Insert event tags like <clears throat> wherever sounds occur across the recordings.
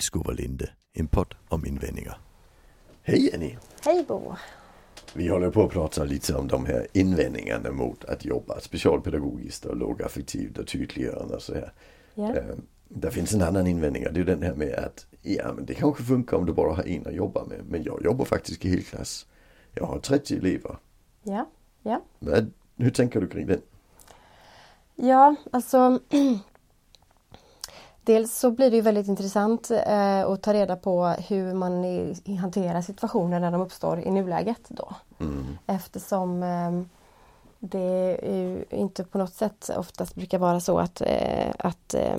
Vilskov och Linde, en podd om invändningar. Hej Jenny! Hej Bo! Vi håller på att prata lite om de här invändningarna mot att jobba specialpedagogiskt och lågaffektivt och tydliggörande och så här. Ja. Det finns en annan invändning och det är den här med att ja men det kanske funkar om du bara har en att jobba med. Men jag jobbar faktiskt i helklass. Jag har 30 elever. Ja, ja. Vad, hur tänker du kring den? Ja, alltså <clears throat> Dels så blir det ju väldigt intressant eh, att ta reda på hur man i, hanterar situationer när de uppstår i nuläget då. Mm. Eftersom eh, det inte på något sätt oftast brukar vara så att, eh, att, eh,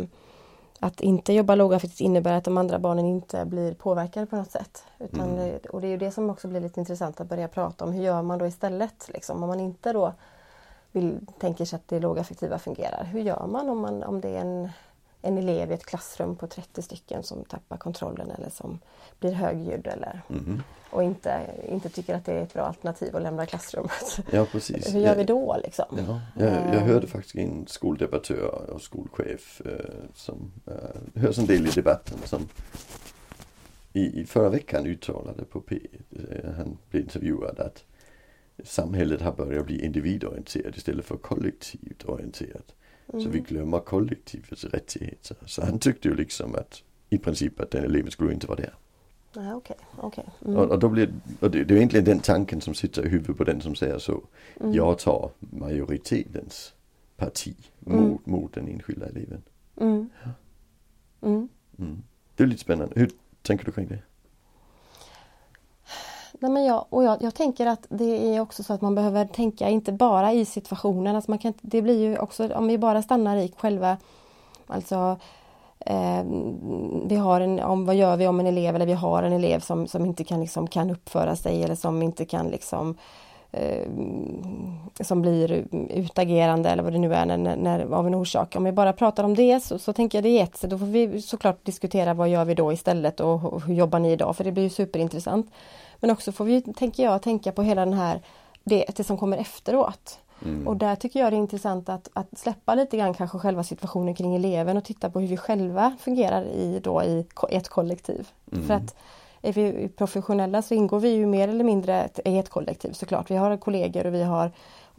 att inte jobba lågaffektivt innebär att de andra barnen inte blir påverkade på något sätt. Utan Mm. och det är ju det som också blir lite intressant att börja prata om. Hur gör man då istället? Liksom, om man inte då vill, tänker sig att det lågaffektiva fungerar. Hur gör man om, man, om det är en, en elev i ett klassrum på 30 stycken som tappar kontrollen eller som blir högljudd eller, Mhm. och inte, inte tycker att det är ett bra alternativ att lämna klassrummet. Ja precis. Hur gör vi då liksom? Ja, jag, jag Eh, hörde faktiskt en skoldebattör och skolchef eh, som eh, hörs en del i debatten som i, i förra veckan uttalade på P, eh, han blev intervjuad att samhället har börjat bli individorienterat istället för kollektivt orienterat. Så vi mm, glömmer kollektivets rättigheter. Så han tyckte ju liksom att i princip att den eleven skulle inte vara där. Nej, okej, okej. Och, Mm, och, då blir, och det, det är egentligen den tanken som sitter i huvudet på den som säger så. mm, Jag tar majoritetens parti Mm. mot, mot den enskilda eleven. mm, mm. Mm. Det är lite spännande. Hur tänker du kring det? Nej, men jag, och jag, jag tänker att det är också så att man behöver tänka inte bara i situationen. Alltså man kan, det blir ju också, om vi bara stannar i själva Alltså eh, vi har en, om, vad gör vi om en elev eller vi har en elev som, som inte kan, liksom, kan uppföra sig eller som inte kan liksom eh, som blir utagerande eller vad det nu är när, när, av en orsak. Om vi bara pratar om det så, så tänker jag det är ett sätt. Då får vi såklart diskutera vad gör vi då istället och, och hur jobbar ni idag? För det blir ju superintressant. Men också får vi, tänker jag, tänka på hela den här det, det som kommer efteråt. Mm. Och där tycker jag det är intressant att, att släppa lite grann kanske själva situationen kring eleven och titta på hur vi själva fungerar i, då, i ett kollektiv. Mm. För att är vi professionella så ingår vi ju mer eller mindre i ett kollektiv såklart. Vi har kollegor och vi har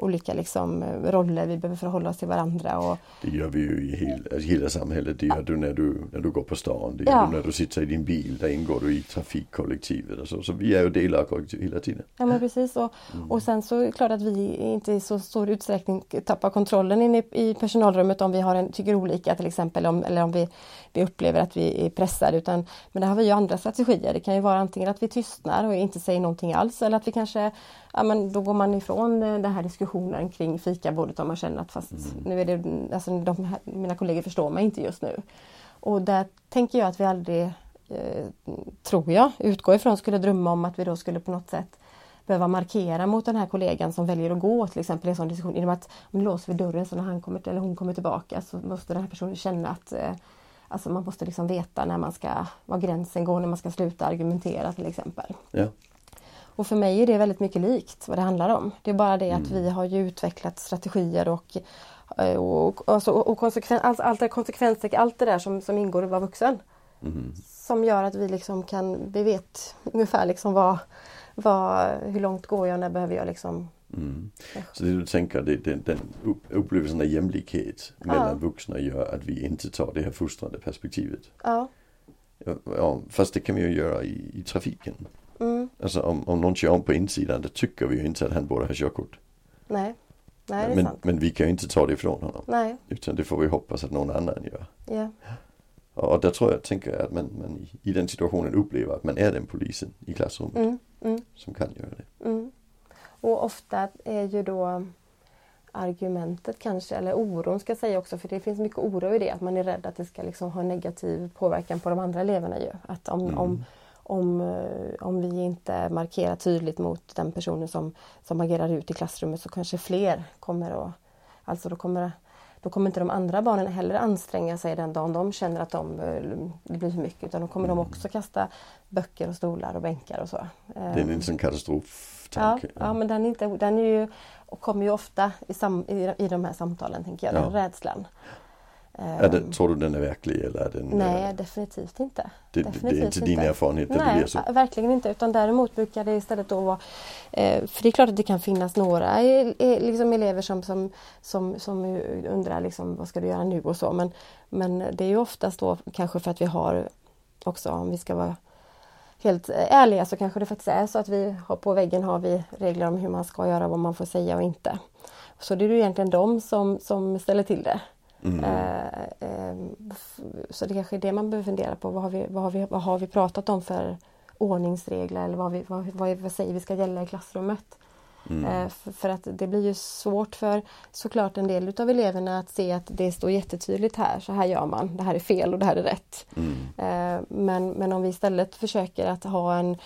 olika liksom, roller, vi behöver förhålla oss till varandra. Och, Det gör vi ju i hela, alltså hela samhället. Det gör du när du, när du går på stan. Det gör Ja. du när du sitter i din bil. Där ingår du i trafikkollektivet och så. Så vi är ju delar av kollektivet hela tiden. Ja men precis och, och sen så är det klart att vi inte i så stor utsträckning tappar kontrollen inne i i personalrummet om vi har en, tycker olika till exempel om, eller om vi, vi upplever att vi är pressade. Utan, men där har vi ju andra strategier. Det kan ju vara antingen att vi tystnar och inte säger någonting alls eller att vi kanske, ja men då går man ifrån eh, den här diskussionen kring fikabordet om man känner att fast nu är det, alltså de här, mina kollegor förstår mig inte just nu. Och där tänker jag att vi aldrig eh, tror jag, utgår ifrån, skulle drömma om att vi då skulle på något sätt behöva markera mot den här kollegan som väljer att gå till exempel i en sån diskussion. Genom att om låser vi dörren så när han kommer, eller hon kommer tillbaka så måste den här personen känna att eh, Alltså man måste liksom veta när man ska, var gränsen går när man ska sluta argumentera till exempel. Ja. Och för mig är det väldigt mycket likt vad det handlar om. Det är bara det att vi har ju utvecklat strategier och, eh, och, alltså, och konsekven, allt, allt, det, konsekvenser, allt det där som, som ingår i att vara vuxen. Mhm. Som gör att vi liksom kan, vi vet ungefär liksom vad, vad, hur långt går jag, när behöver jag liksom Mm. Så det du tänker, det, den, den upp- upplevelsen av jämlikhet mellan vuxna gör att vi inte tar det här fostrande perspektivet. Ja. Ja, ja, fast det kan vi ju göra i, i trafiken. Mm, Alltså om, om någon kör om på insidan, då tycker vi ju inte att han borde ha körkort. nej. Nej, det är men, sant. men vi kan ju inte ta det ifrån honom. Nej, Utan det får vi hoppas att någon annan gör. ja. Och där tror jag, tänker jag att man, man i, i den situationen upplever att man är den polisen i klassrummet Mm, mm. som kan göra det. Mm. Och ofta är ju då argumentet kanske, eller oron ska jag säga också, för det finns mycket oro i det, att man är rädd att det ska liksom ha negativ påverkan på de andra eleverna ju. Att om, Mm. om, om, eh, om vi inte markerar tydligt mot den personen som, som agerar ut i klassrummet så kanske fler kommer att, alltså då kommer då kommer inte de andra barnen heller anstränga sig den dagen de känner att de, eh, det blir för mycket utan då kommer de också kasta böcker och stolar och bänkar och så. Det är en sån Ja, katastroftanke. ja men den, är inte, den är ju, och kommer ju ofta i, sam, i, i de här samtalen, tänker jag, den Ja. rädslan. Är det, tror du den är verklig eller är den... Nej, eh, definitivt inte. det, definitivt det är inte din inte. erfarenhet att det Nej, blir så? verkligen inte. Utan däremot brukar det istället då vara... Eh, för det är klart att det kan finnas några eh, eh, liksom elever som, som, som, som undrar liksom, vad ska du göra nu och så. Men, men det är ju oftast då kanske för att vi har också, om vi ska vara helt ärliga, så kanske det faktiskt är så att vi har på väggen har vi regler om hur man ska göra, vad man får säga och inte. Så det är ju egentligen de som, som ställer till det. Mm. Eh, eh, så det kanske är det man behöver fundera på. Vad har vi, vad har vi, vad har vi pratat om för ordningsregler eller vad, vi, vad, vad, vad säger vi ska gälla i klassrummet? Mm. Eh, för, att det blir ju svårt för såklart en del utav eleverna att se att det står jättetydligt här, så här gör man, det här är fel och det här är rätt. Mm. Men, men om vi istället försöker att ha en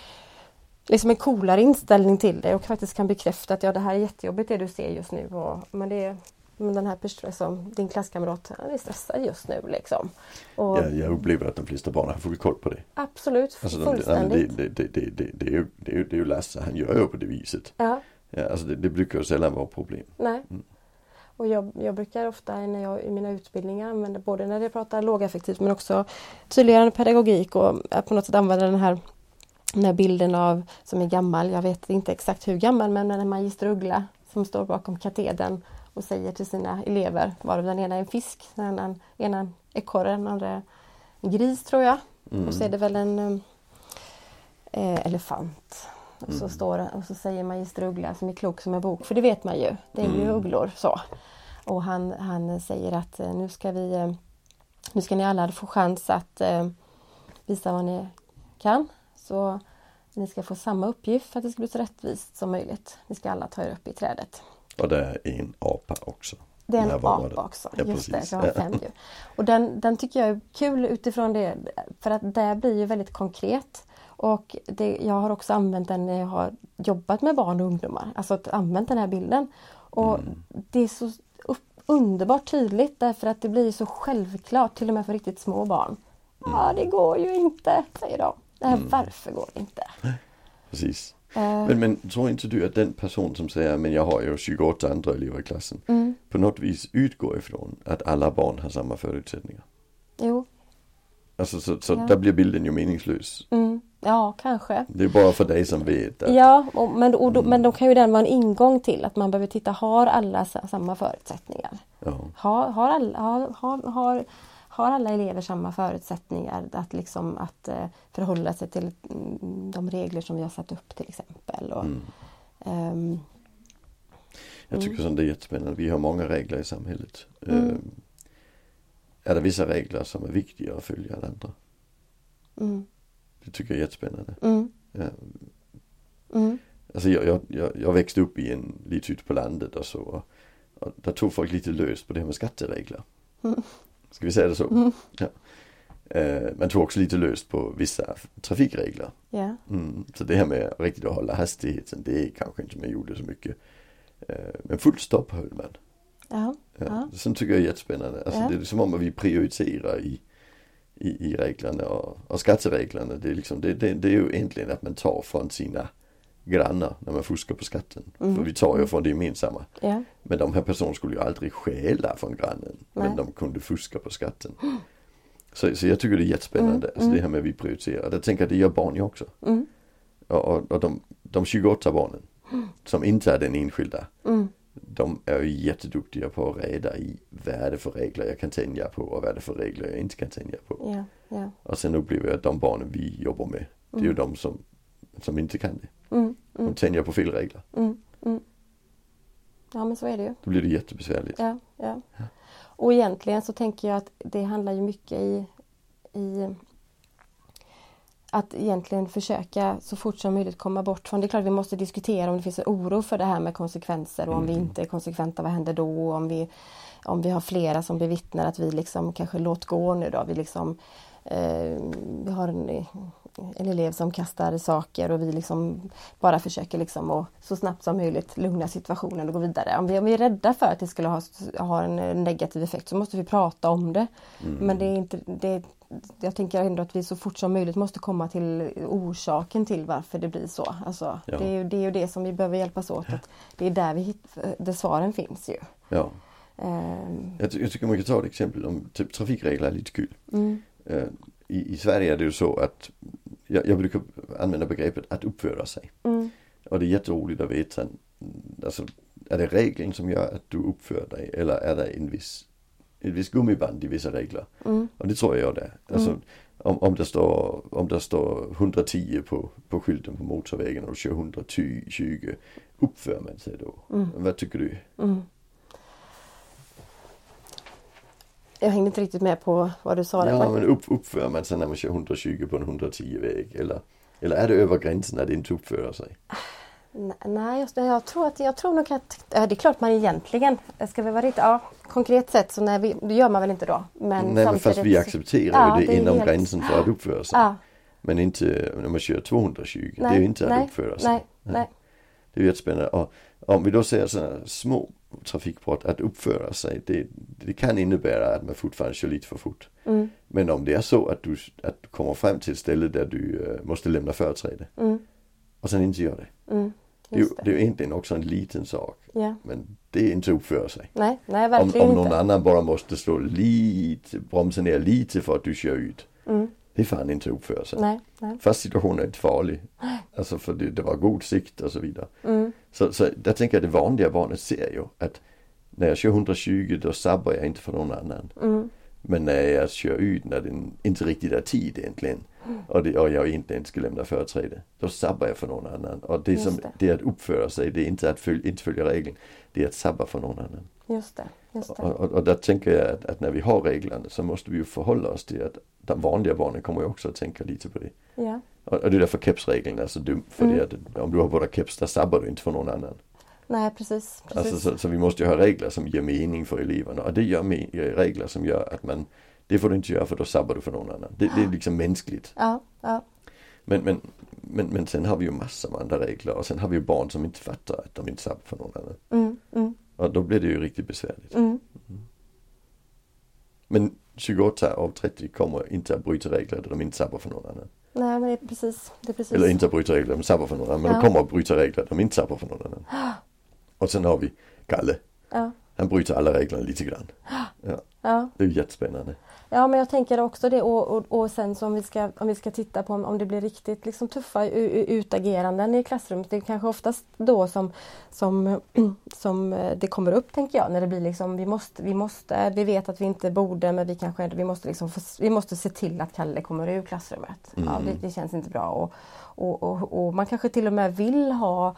liksom en coolare inställning till det och faktiskt kan bekräfta att ja det här är jättejobbigt det du ser just nu. Och, men det men den här personen, som din klasskamrat, han är stressad just nu liksom. Och, Jag, jag upplever att de flesta barn har full koll på det. Absolut, Alltså fullständigt. det, det, det, det, det, är ju, det, är ju, det är ju Lasse, han gör ju på det viset. Ja, Ja, alltså det, det brukar ju sällan vara problem. nej. Mm. Och jag, jag brukar ofta när jag, i mina utbildningar använda både när jag pratar lågaffektivt men också tydliggörande pedagogik och på något sätt använda den här, den här bilden av, som är gammal, jag vet inte exakt hur gammal, men en magister Uggla som står bakom katedern och säger till sina elever, varav den ena är en fisk, den ena, ena en ekorre, den andra är en gris tror jag. Mm. Och så är det väl en eh, elefant. Och så, Mm. står, och så säger magister Uggla som är klok som en bok, för det vet man ju. Det är ju Mm. ugglor så. Och han, han säger att eh, nu ska vi eh, Nu ska ni alla få chans att eh, visa vad ni kan. Så ni ska få samma uppgift för att det ska bli så rättvist som möjligt. Ni ska alla ta er upp i trädet. Och det är en apa också. Det är en apa också. Ja, Just precis. det, jag har fem ju. Och den, den tycker jag är kul utifrån det. För att det blir ju väldigt konkret. Och det, jag har också använt den när jag har jobbat med barn och ungdomar. Alltså att använt den här bilden. Och Mm. det är så upp, underbart tydligt därför att det blir så självklart till och med för riktigt små barn. Ja, det går ju inte, säger de. Det här, Mm. Varför går det inte? Precis. Eh, Men, men tror inte du att den person som säger men jag har ju 28 andra elever i klassen mm, på något vis utgår ifrån att alla barn har samma förutsättningar? jo, Alltså så, så Ja. där blir bilden ju meningslös. mm, ja kanske. Det är bara för dig som vet att Ja, och, men, och då, men då kan ju den vara en ingång till att man behöver titta, har alla sa- samma förutsättningar? ja, Har, har, alla, har, har, har, har alla elever samma förutsättningar att, liksom, att eh, förhålla sig till mm, de regler som vi har satt upp till exempel? Och, mm. ehm, Jag tycker Mm. sånt är jättespännande. Vi har många regler i samhället. Mm. Eh, är det vissa regler som är viktigare att följa än andra? mm, Det tycker jag är jättespännande. mm, Ja. mm, Alltså jag, jag, jag, jag växte upp i en, lite ute på landet och så. Och, och där tog folk lite löst på det här med skatteregler. Mm. Ska vi säga det så? Mm. Ja. Eh, man tog också lite löst på vissa trafikregler. ja, Mm. Så det här med riktigt att hålla hastigheten, det är kanske inte man gjorde så mycket. Eh, men fullt stopp höll man. ja, Ja. Sånt tycker jag är jättespännande. Alltså Ja. det är som om vi prioriterar i, i, i reglerna och, och skattereglerna. Det är, liksom, det, det, det är ju egentligen att man tar från sina grannar när man fuskar på skatten. Mm. För vi tar ju från det gemensamma. ja, Men de här personerna skulle ju aldrig stjäla från grannen. Nej. Men de kunde fuska på skatten. Så, så jag tycker det är jättespännande. Mm, Alltså det här med att vi prioriterar. Jag tänker att det gör barn ju också. mm, Och, och, och de, de 28 barnen som inte är den enskilda. mm, De är ju jätteduktiga på att reda i vad är det för regler jag kan tänja på och vad är det för regler jag inte kan tänja på. ja, ja, Och sen upplever jag att de barnen vi jobbar med, det är ju de som, som inte kan det. Mm, mm, tänjer på fel regler. mm, mm. Ja men så är det ju. Då blir det jättebesvärligt. Ja, ja. Och egentligen så tänker jag att det handlar ju mycket i, i att egentligen försöka så fort som möjligt komma bort från, det är klart vi måste diskutera om det finns en oro för det här med konsekvenser och om vi inte är konsekventa, vad händer då? Om vi, om vi har flera som bevittnar att vi liksom kanske låt gå nu då, vi liksom eh, vi har en, en elev som kastar saker och vi liksom bara försöker liksom att så snabbt som möjligt lugna situationen och gå vidare. Om vi, om vi är rädda för att det skulle ha, ha en negativ effekt så måste vi prata om det. Men det är inte, det, jag tänker ändå att vi så fort som möjligt måste komma till orsaken till varför det blir så. Alltså, Ja. det, är det är ju det som vi behöver hjälpas åt. Att det är där, vi hit, där svaren finns ju. Ja. Ehm, Jag, jag tycker man kan ta ett exempel om typ trafikregler är lite kul. mm, Eh, I, I Sverige är det ju så att jag, jag brukar använda begreppet att uppföra sig. mm, Och det är jätteroligt att veta, mm, alltså är det regeln som gör att du uppför dig eller är det en viss, ett visst gummiband i vissa regler? mm, Och det tror jag det är. Alltså, Mm. om, om, det står, om det står 110 på, på skylten på motorvägen och du kör 120, uppför man sig då? Mm. Vad tycker du? mm. Jag hängde inte riktigt med på vad du sa där. Ja men upp, uppför man sig när man kör 120 på en 110 väg? Eller, eller är det över gränsen att inte uppföra sig? Nej, just. Jag tror, att, jag tror nog att det är klart man egentligen, ska vi vara riktigt, ja, konkret sett så vi, det gör man väl inte då. Men Nej men fast vi accepterar Ja, ju det, det inom helt- gränsen för att uppföra sig. Ja, Men inte när man kör 220. det är nej, ju inte att nej, uppföra sig. Nej, nej. Det är ju jättespännande. Och om vi då ser sådana små trafikbrott, att uppföra sig, det, det kan innebära att man fortfarande kör lite för fort. Mm, Men om det är så att du, att du kommer fram till ett ställe där du eh, måste lämna företräde mm, och sen inte gör det. mm, Det det det. är ju egentligen också en liten sak. Ja. Men det är inte att uppföra sig. Nej, nej Om, verkligen om någon inte. annan bara måste slå lite, bromsa ner lite för att du kör ut. Mm, Det är fan inte att uppföra sig. nej, nej. Fast situationen är inte farlig. Alltså för det, det var god sikt och så vidare. Så, så där tänker jag det vanliga barnet ser ju att när jag kör 120 då sabbar jag inte för någon annan. mm, Men när jag kör ut när det inte riktigt är tid egentligen och, det, och jag inte ens ska lämna företräde. Då sabbar jag för någon annan. Och det, Just som, det. det är att uppföra sig, det är inte att följa, inte följa regeln. Det är att sabba för någon annan. just det. Just det. Och, och, och där tänker jag att, att när vi har reglerna så måste vi ju förhålla oss till att de vanliga barnen kommer ju också att tänka lite på det. Ja, Och, det är därför kepsregeln är så dum. För Mm. att om du har bara keps, där sabbar du inte för någon annan. nej precis. precis. Alltså, så, så vi måste ju ha regler som ger mening för eleverna. Och det gör regler som gör att man, det får du inte göra för då sabbar du för någon annan. Det, det är liksom mänskligt. Ja, ja, Men, men, men, men sen har vi ju massor med andra regler och sen har vi ju barn som inte fattar att de inte sabbar för någon annan. mm, mm, Och då blir det ju riktigt besvärligt. mm. Men 28 av 30 kommer inte att bryta regler där de inte sabbar för någon annan. Nej men det är precis. Det är precis. Eller inte att bryta regler, de sabbar för någon annan. Men Ja. de kommer att bryta regler de inte sabbar för någon annan. <gasps> Och sen har vi Kalle. Ja, Han bryter alla reglerna lite grann. <gasps> Ja, ja. det är jättespännande. Ja men jag tänker också det och, och, och sen så om vi ska, om vi ska titta på om, om det blir riktigt liksom tuffa utageranden i klassrummet. Det är kanske oftast då som, som, <clears throat> som eh, det kommer upp tänker jag. När det blir liksom vi måste, vi måste, vi vet att vi inte borde men vi kanske ändå, vi måste liksom vi måste se till att Kalle kommer ur klassrummet. Ja, Mm. det, det känns inte bra och, och, och, och man kanske till och med vill ha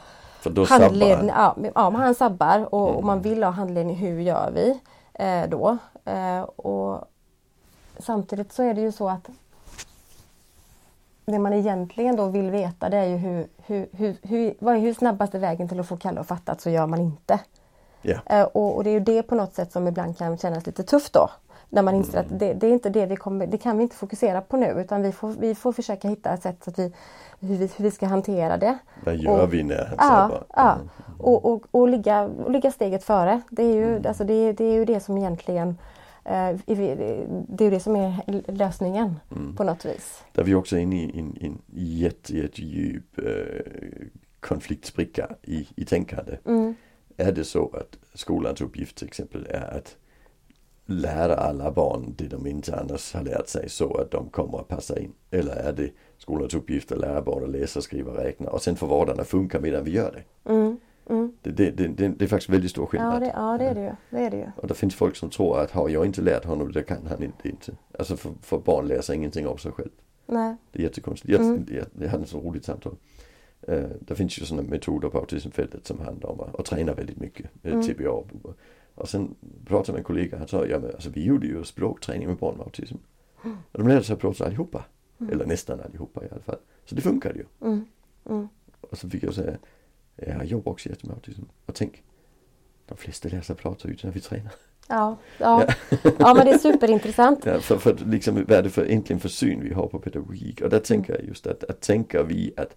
handledning, han. ja, ja han sabbar och, och Mm. man vill ha handledning, hur gör vi eh, då? Eh, och Samtidigt så är det ju så att det man egentligen då vill veta det är ju hur, hur, hur, hur, vad är hur snabbaste vägen till att få Kalle att fatta att så gör man inte. Ja. Eh, och, och det är ju det på något sätt som ibland kan kännas lite tufft då. När man inser Mm. att det, det är inte det vi kommer, det kan vi inte fokusera på nu utan vi får, vi får försöka hitta ett sätt så att vi, hur, vi, hur vi ska hantera det. Vad gör Och- vi när Ja, ja. Mm. Och, och, och, ligga, och ligga steget före. Det är ju, alltså det, det är ju det som egentligen eh, det är det som är lösningen Mm. på något vis. Där vi också är inne i en, en jätte, jättedjup eh, konfliktspricka i, i tänkande. Mm. Är det så att skolans uppgift till exempel är att lära alla barn det de inte annars har lärt sig så att de kommer att passa in? Eller är det skolans uppgift att lära barn att läsa, skriva, räkna och sen får vardagen att funka medan vi gör det? Mm. Mm. Det, det, det, det, är faktiskt väldigt stor skillnad. Ja, det, ja det är det ju. Det är det ju. Och det finns folk som tror att har jag inte lärt honom det kan han inte. inte. Alltså för, för barn läser ingenting av sig själv. Nej. Det är jättekonstigt. Jag, Mm. jag, jag hade ett så roligt samtal. Uh, det finns ju sådana metoder på autismfältet som handlar om att, träna väldigt mycket. Uh, Mm. TBA. Och sen pratade jag med en kollega, han sa, ja men alltså vi gjorde ju språkträning med barn med autism. Och de lärde sig prata allihopa. Eller nästan allihopa i alla fall. Så det funkade ju. Mm. Mm. Och så fick jag säga, jag jobbar också jättemycket med autism. Och tänk, de flesta lär sig prata utan att vi tränar. Ja, ja. ja, men det är superintressant. <laughs> Ja, för, för liksom, vad är det för, egentligen för syn vi har på pedagogik? Och där tänker jag just att, att tänker vi att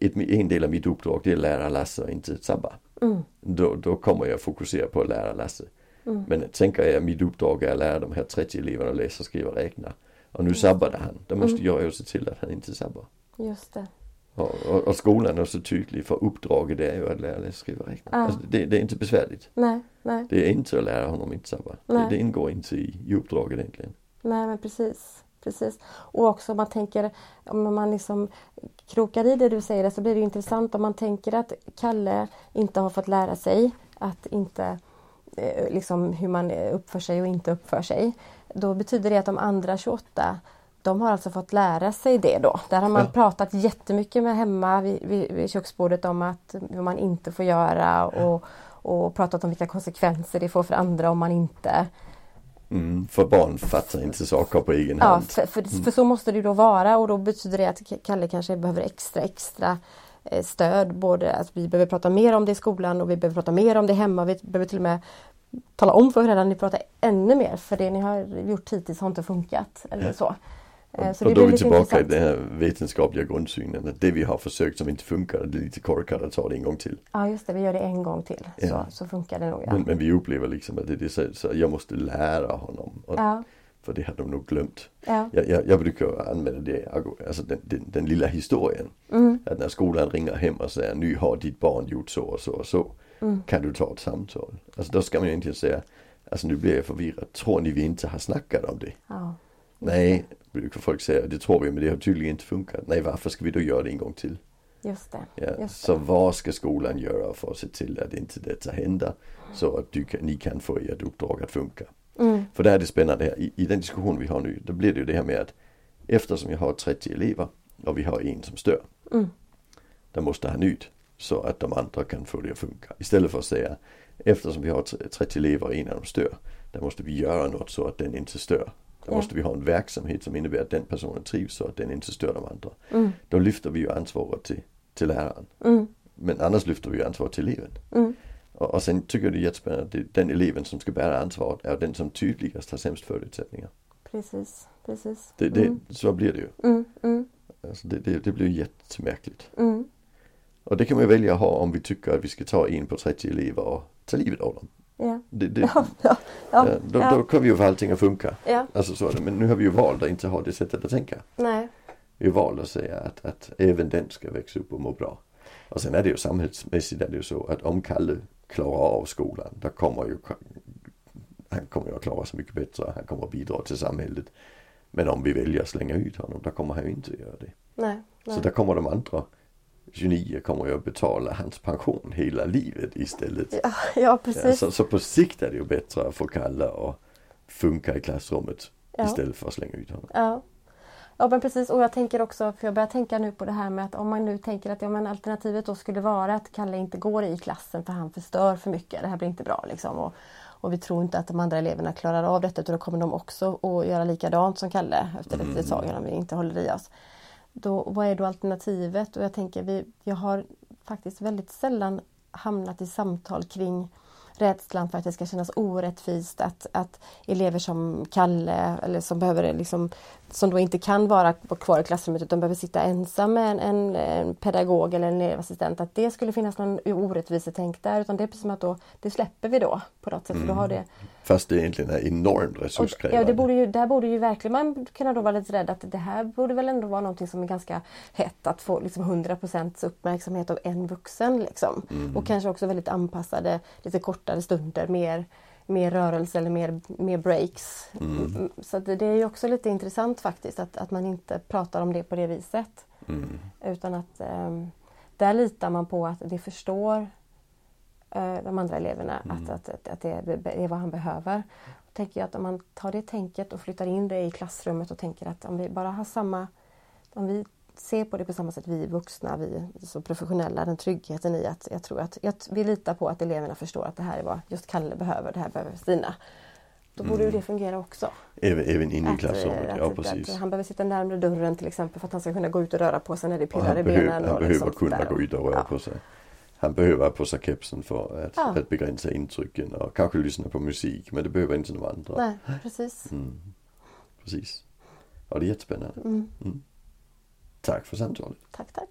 ett, en del av mitt uppdrag det är att lära Lasse och inte sabba. Mm. Då, då kommer jag fokusera på att lära Lasse. Mm. Men tänker jag mitt uppdrag är att lära de här 30 eleverna att läsa, skriva, räkna. Och nu sabbade han. Då måste Mm. jag ju se till att han inte sabbar. Just det. Och, och, och skolan är så tydlig för uppdraget är ju att lära läsa, skriva, räkna. Ja. Alltså, det, det är inte besvärligt. Nej, nej, Det är inte att lära honom inte sabba. Det, det ingår inte i, i uppdraget egentligen. nej men precis. Precis. Och också om man tänker, om man liksom krokar i det du säger så blir det intressant om man tänker att Kalle inte har fått lära sig att inte eh, liksom hur man uppför sig och inte uppför sig. Då betyder det att de andra 28 de har alltså fått lära sig det då. Där har man Ja. pratat jättemycket med hemma vid, vid, vid köksbordet om att vad man inte får göra och, och pratat om vilka konsekvenser det får för andra om man inte Mm, för barn fattar inte saker på egen Ja, hand. för, för, för så måste det ju då vara och då betyder det att Kalle kanske behöver extra extra eh, stöd. Både att vi behöver prata mer om det i skolan och vi behöver prata mer om det hemma. Vi behöver till och med tala om för föräldrarna att ni pratar ännu mer för det ni har gjort hittills har inte funkat. Eller så. Eh, så och då är vi tillbaka i den här vetenskapliga grundsynen. Att det vi har försökt som inte funkar, det är lite korkat att ta det en gång till. Ja just det, vi gör det en gång till. Ja. Så, så funkar det nog. Ja. Men, men vi upplever liksom att det det så, så jag måste lära honom. Och, Ja, För det har de nog glömt. ja. Jag, jag, jag brukar använda det, alltså den, den, den lilla historien. Mm, Att när skolan ringer hem och säger nu har ditt barn gjort så och så och så. mm, Kan du ta ett samtal? Alltså då ska man ju egentligen säga Alltså nu blir jag förvirrad. Tror ni vi inte har snackat om det? ja. Nej, brukar folk säga. Det tror vi men det har tydligen inte funkat. Nej varför ska vi då göra det en gång till? Just det. Ja, Just så vad ska skolan göra för att se till att inte detta händer? Så att du ni kan få ert uppdrag att funka. Mm, För det här är det spännande här. I, I den diskussion vi har nu, då blir det ju det här med att eftersom jag har 30 elever och vi har en som stör. mm, Då måste han ut så att de andra kan få det att funka. Istället för att säga eftersom vi har tre- 30 elever och en av dem stör. Då måste vi göra något så att den inte stör. Då måste vi ha en verksamhet som innebär att den personen trivs så att den inte stör de andra. mm, Då lyfter vi ju ansvaret till, till läraren. mm, Men annars lyfter vi ju ansvaret till eleven. mm. Och, och sen tycker jag det är jättespännande att det, den eleven som ska bära ansvaret är den som tydligast har sämst förutsättningar. Precis, precis. Det, det, Mm, Så blir det ju. mm, mm, Alltså det, det, det blir jättemärkligt. Och det kan man välja att ha om vi tycker att vi ska ta in på 30 elever och ta livet av dem. Ja, Det, det, ja, ja, ja, då, ja. då kommer ju allting att funka. ja. Alltså så. Men nu har vi ju valt att inte ha det sättet att tänka. Nej. Vi har valt att säga att, att även den ska växa upp och må bra. Och sen är det ju samhällsmässigt är det ju så att om Kalle klarar av skolan, då kommer ju han kommer att klara sig mycket bättre. Han kommer att bidra till samhället. Men om vi väljer att slänga ut honom, då kommer han ju inte att göra det. Nej. nej. Så där kommer de andra 29 kommer att betala hans pension hela livet istället. Ja, ja precis. så, så på sikt är det ju bättre att få Kalle att funka i klassrummet Ja. istället för att slänga ut honom. Ja. ja men precis och jag tänker också, för jag börjar tänka nu på det här med att om man nu tänker att ja, men alternativet då skulle vara att Kalle inte går i klassen för han förstör för mycket. Det här blir inte bra liksom. Och, och vi tror inte att de andra eleverna klarar av detta utan då kommer de också att göra likadant som Kalle efter ett litet tag om vi inte håller i oss. Då, vad är då alternativet? Och jag tänker vi, jag har faktiskt väldigt sällan hamnat i samtal kring rädslan för att det ska kännas orättvist att, att elever som Kalle eller som behöver liksom som då inte kan vara kvar i klassrummet utan behöver sitta ensam med en, en, en pedagog eller en elevassistent att det skulle finnas någon orättvisetänk där utan det är precis som att då det släpper vi då på något sätt för då har det Fast det egentligen är enormt resurskrävande. ja, det borde ju, där borde ju verkligen man kunna då vara lite rädd att det här borde väl ändå vara någonting som är ganska hett att få liksom 100% uppmärksamhet av en vuxen. Liksom. Och kanske också väldigt anpassade, lite kortare stunder, mer, mer rörelse eller mer, mer breaks. Mm, Så att det, det är ju också lite intressant faktiskt att, att man inte pratar om det på det viset. Mm. Utan att ehm, där litar man på att det förstår eh, de andra eleverna att, att, att, att det är, det är vad han behöver. Då tänker jag att om man tar det tänket och flyttar in det i klassrummet och tänker att om vi bara har samma om vi ser på det på samma sätt, vi vuxna, vi så professionella, den tryggheten i att jag tror att, att vi litar på att eleverna förstår att det här är vad just Kalle behöver, det här behöver Stina. Då borde ju det fungera också. Även, även inne i Att, klassrummet, eh, ja precis. att han behöver sitta närmare dörren till exempel för att han ska kunna gå ut och röra på sig när det pirrar i benen. han och behöver liksom kunna gå ut och röra Ja. på sig. Han behöver ha på sig kepsen för att, Ja. att begränsa intrycken och kanske lyssna på musik. Men det behöver inte de andra. Nej, precis. Mm. Precis. Ja, det är jättespännande. Mm. Tack för samtalet. Tack, tack.